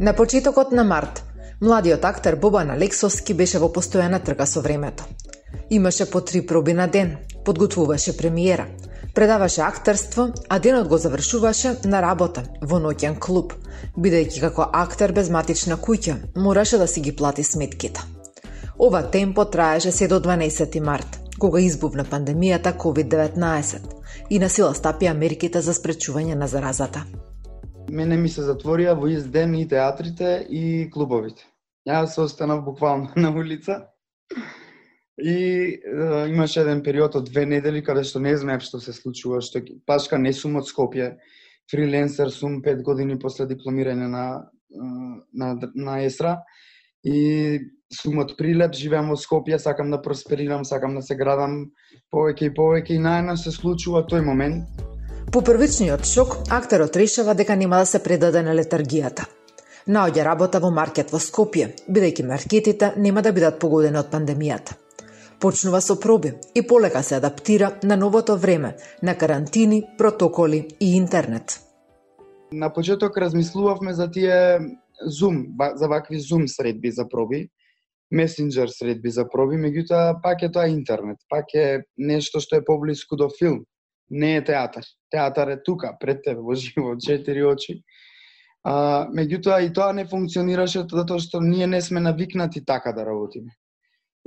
На почетокот на март, младиот актер Бобан Алексовски беше во постојана трка со времето. Имаше по три проби на ден, подготвуваше премиера, предаваше актерство, а денот го завршуваше на работа во ноќен клуб, бидејќи како актер без матична куќа мораше да си ги плати сметките. Ова темпо траеше се до 12 март, кога избувна пандемијата COVID-19 и на сила стапи Америките за спречување на заразата. Мене ми се затворија во ист ден и театрите и клубовите. Јас се останав буквално на улица и е, имаше еден период од две недели каде што не знаев што се случува, што пашка не сум од Скопје, фриленсер сум пет години после дипломирање на на, на ЕСРА и сум од Прилеп, живеам во Скопје, сакам да просперирам, сакам да се градам повеќе и повеќе и најна се случува тој момент. По првичниот шок, актерот решава дека нема да се предаде на летаргијата. Наоѓа работа во маркет во Скопје, бидејќи маркетите нема да бидат погодени од пандемијата. Почнува со проби и полека се адаптира на новото време, на карантини, протоколи и интернет. На почеток размислувавме за тие Zoom, за вакви Zoom средби за проби, месенџер средби за проби, меѓутоа пак е тоа интернет, пак е нешто што е поблиску до филм, не е театар. Театар е тука, пред тебе, во живо, четири очи. А, меѓутоа и тоа не функционираше затоа што ние не сме навикнати така да работиме.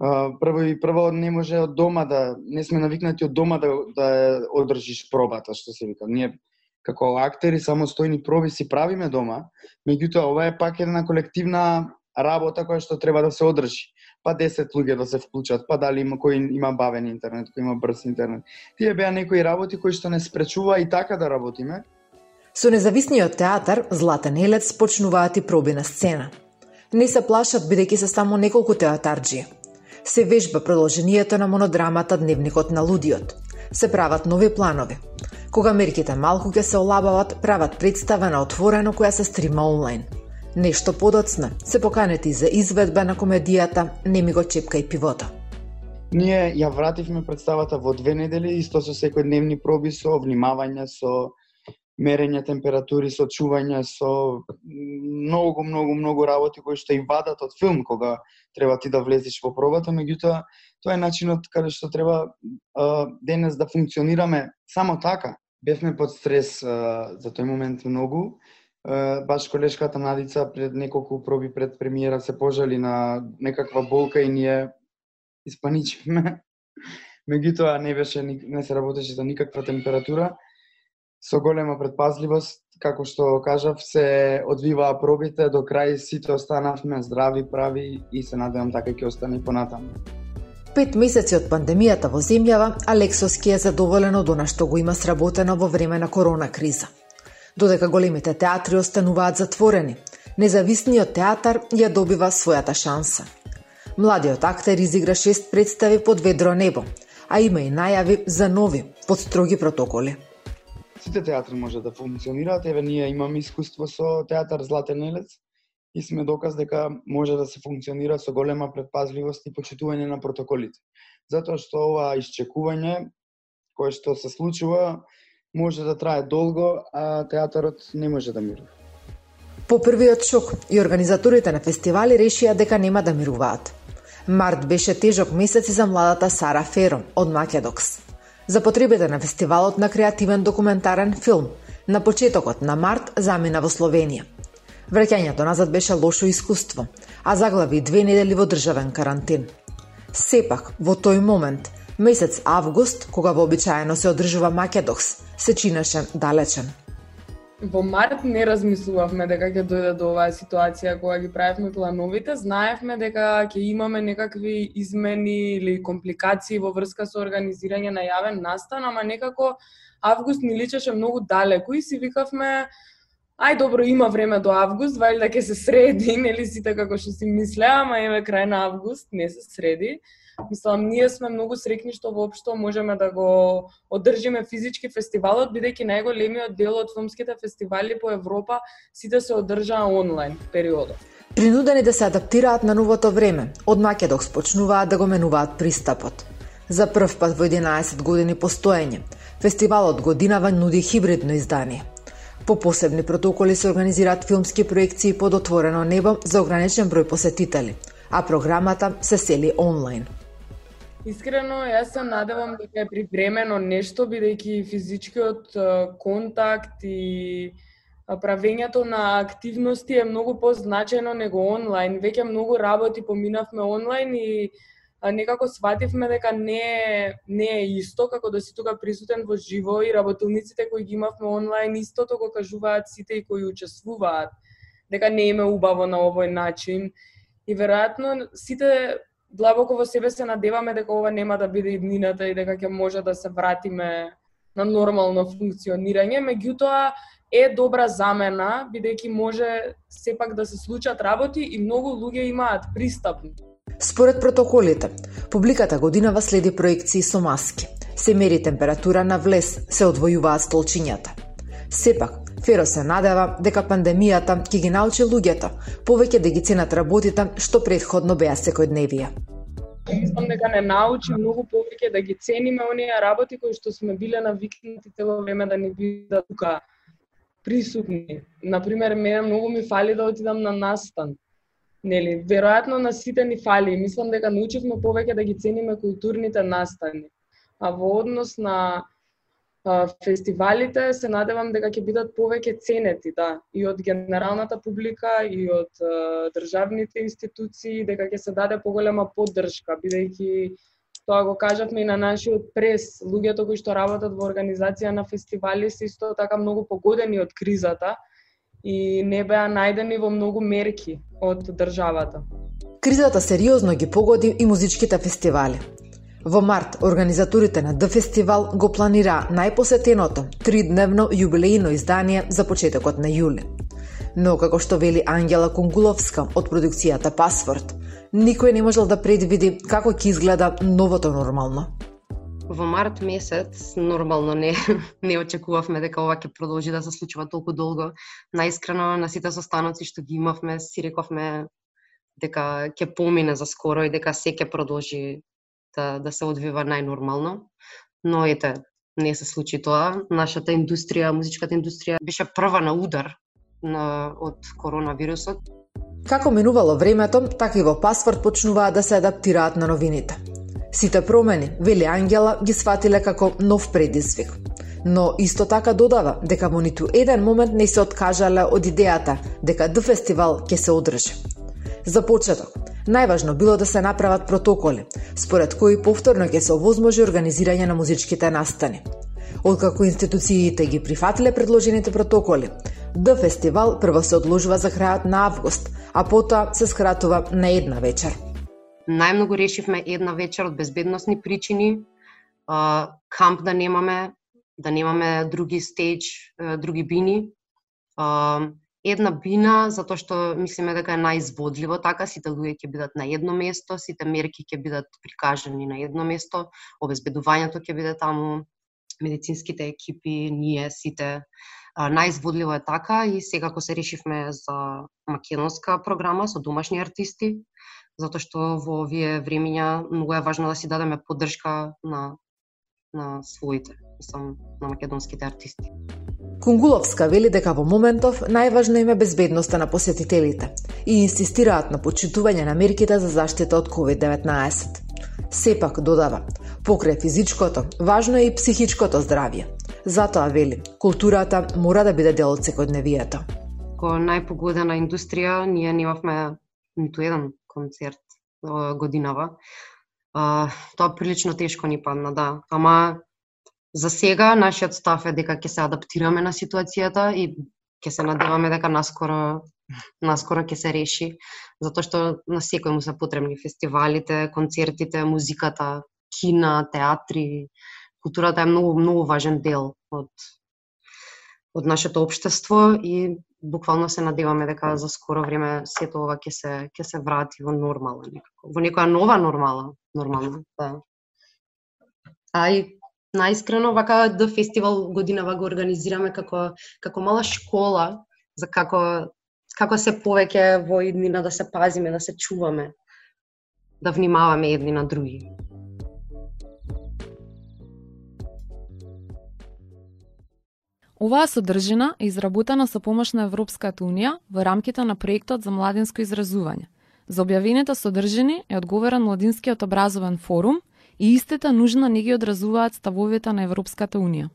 А, прво и прво не може од дома да не сме навикнати од дома да да одржиш пробата, што се вика. Ние како актери самостојни проби си правиме дома, меѓутоа ова е пак една колективна работа која што треба да се одржи. Па 10 луѓе да се вклучат, па дали има кој има бавен интернет, кој има брз интернет. Тие беа некои работи кои што не спречува и така да работиме. Со независниот театар Златен Елец почнуваат и проби на сцена. Не се плашат бидејќи се само неколку театарџи. Се вежба продолжението на монодрамата Дневникот на лудиот. Се прават нови планови. Кога мерките малку ќе се олабават, прават представа на отворено која се стрима онлайн – Нешто подоцна се поканети за изведба на комедијата Не ми го чепкај и пивото. Ние ја вративме представата во две недели, исто со секојдневни проби, со внимавање, со мерење температури, со чување, со многу, многу, многу работи кои што и вадат од филм кога треба ти да влезеш во пробата, меѓутоа тоа е начинот каде што треба а, денес да функционираме само така. Бевме под стрес а, за тој момент многу, баш колешката Надица пред неколку проби пред премиера се пожали на некаква болка и ние испаничивме. Меѓутоа не беше не се работеше за никаква температура. Со голема предпазливост, како што кажав, се одвиваа пробите до крај сите останавме здрави, прави и се надевам така ќе остане и понатаму. Пет месеци од пандемијата во земјава, Алексоски е задоволен од она што го има сработено во време на корона криза. Додека големите театри остануваат затворени, независниот театар ја добива својата шанса. Младиот актер изигра шест представи под ведро небо, а има и најави за нови, под строги протоколи. Сите театри може да функционираат, еве ние имаме искуство со театар Златен Елец и сме доказ дека може да се функционира со голема предпазливост и почитување на протоколите. Затоа што ова исчекување кое што се случува може да трае долго, а театарот не може да мирува. По првиот шок и организаторите на фестивали решија дека нема да мируваат. Март беше тежок месец за младата Сара Фером од Македокс. За потребите на фестивалот на креативен документарен филм, на почетокот на март замина во Словенија. Враќањето назад беше лошо искуство, а заглави две недели во државен карантин. Сепак, во тој момент, месец август, кога вообичаено се одржува Македокс, се чинеше далечен. Во март не размислувавме дека ќе дојде до оваа ситуација кога ги правевме плановите, знаевме дека ќе имаме некакви измени или компликации во врска со организирање на јавен настан, ама некако август ни личеше многу далеку и си викавме Ај добро има време до август, вајде ќе се среди, нели сите како што си мислеа, ама еве крај на август не се среди. Мислам, ние сме многу срекни што воопшто можеме да го одржиме физички фестивалот, бидејќи најголемиот дел од филмските фестивали по Европа сите се одржаа онлайн периодот. Принудени да се адаптираат на новото време, од Македокс почнуваат да го менуваат пристапот. За прв пат во 11 години постоење, фестивалот годинава нуди хибридно издание. По посебни протоколи се организираат филмски проекции под отворено небо за ограничен број посетители, а програмата се сели онлайн. Искрено, јас се надевам дека е привремено нешто, бидејќи физичкиот контакт и правењето на активности е многу позначено него онлайн. Веќе многу работи поминавме онлайн и некако свативме дека не е, не е исто како да си тука присутен во живо и работилниците кои ги имавме онлайн истото го кажуваат сите и кои учествуваат дека не име убаво на овој начин и веројатно сите длабоко во себе се надеваме дека ова нема да биде иднината и дека ќе може да се вратиме на нормално функционирање, меѓутоа е добра замена бидејќи може сепак да се случат работи и многу луѓе имаат пристап. Според протоколите, публиката годинава следи проекции со маски. Се мери температура на влез, се одвојуваат столчињата. Сепак, Феро се надева дека пандемијата ќе ги научи луѓето повеќе да ги ценат работите што предходно беа секојдневија. Мислам дека не научи многу повеќе да ги цениме оние работи кои што сме биле навикнати цело време да ни бидат тука присутни. Например, мене многу ми фали да отидам на настан. Нели, веројатно на сите ни фали. Мислам дека научивме повеќе да ги цениме културните настани. А во однос на фестивалите се надевам дека ќе бидат повеќе ценети, да, и од генералната публика и од државните институции, дека ќе се даде поголема поддршка, бидејќи тоа го кажавме и на нашиот прес, луѓето кои што работат во организација на фестивали се исто така многу погодени од кризата и не беа најдени во многу мерки од државата. Кризата сериозно ги погоди и музичките фестивали. Во март, организаторите на Д фестивал го планира најпосетеното тридневно јубилејно издание за почетокот на јули. Но, како што вели Ангела Кунгуловска од продукцијата Пасворд, никој не можел да предвиди како ќе изгледа новото нормално. Во март месец нормално не не очекувавме дека ова ќе продолжи да се случува толку долго. Наискрено на сите состаноци што ги имавме, си рековме дека ќе помине за скоро и дека се ќе продолжи да, да се одвива најнормално. Но ете, не се случи тоа. Нашата индустрија, музичката индустрија беше прва на удар на, од коронавирусот. Како минувало времето, така и во паспорт почнуваа да се адаптираат на новините. Сите промени, вели Ангела, ги сватиле како нов предизвик. Но исто така додава дека во ниту еден момент не се откажале од идејата дека Д фестивал ќе се одржи. За почеток, најважно било да се направат протоколи, според кои повторно ќе се овозможи организирање на музичките настани. Откако институциите ги прифатиле предложените протоколи, Д фестивал прво се одложува за крајот на август, а потоа се скратува на една вечер. Најмногу решивме една вечер од безбедносни причини, камп да немаме, да немаме други стејдж, други бини една бина затоа што мислиме дека е најизводливо така, сите луѓе ќе бидат на едно место, сите мерки ќе бидат прикажани на едно место, обезбедувањето ќе биде таму, медицинските екипи, ние сите најизводливо е така и сега се решивме за македонска програма со домашни артисти, затоа што во овие времиња многу е важно да си дадеме поддршка на на своите, мислам, на македонските артисти. Кунгуловска вели дека во моментов најважно им е безбедноста на посетителите и инсистираат на почитување на мерките за заштита од COVID-19. Сепак, додава, покрај физичкото, важно е и психичкото здравје. Затоа вели, културата мора да биде дел од секојдневието. Ко најпогодена индустрија, ние немавме ниту еден концерт годинава. А, тоа прилично тешко ни падна, да. Ама За сега нашиот став е дека ќе се адаптираме на ситуацијата и ќе се надеваме дека наскоро наскоро ќе се реши, затоа што на секој му се потребни фестивалите, концертите, музиката, кина, театри, културата е многу многу важен дел од од нашето општество и буквално се надеваме дека за скоро време сето ова ќе се ќе се врати во нормала некако, во некоја нова нормала, нормална, да. А и Најскрено, вака да фестивал годинава го организираме како како мала школа за како како се повеќе во иднина да се пазиме, да се чуваме, да внимаваме едни на други. Оваа содржина е изработена со помош на Европската Унија во рамките на проектот за младинско изразување. За објавените содржини е одговорен Младинскиот образовен форум – и истата нужна не ги одразуваат ставовите на Европската Унија.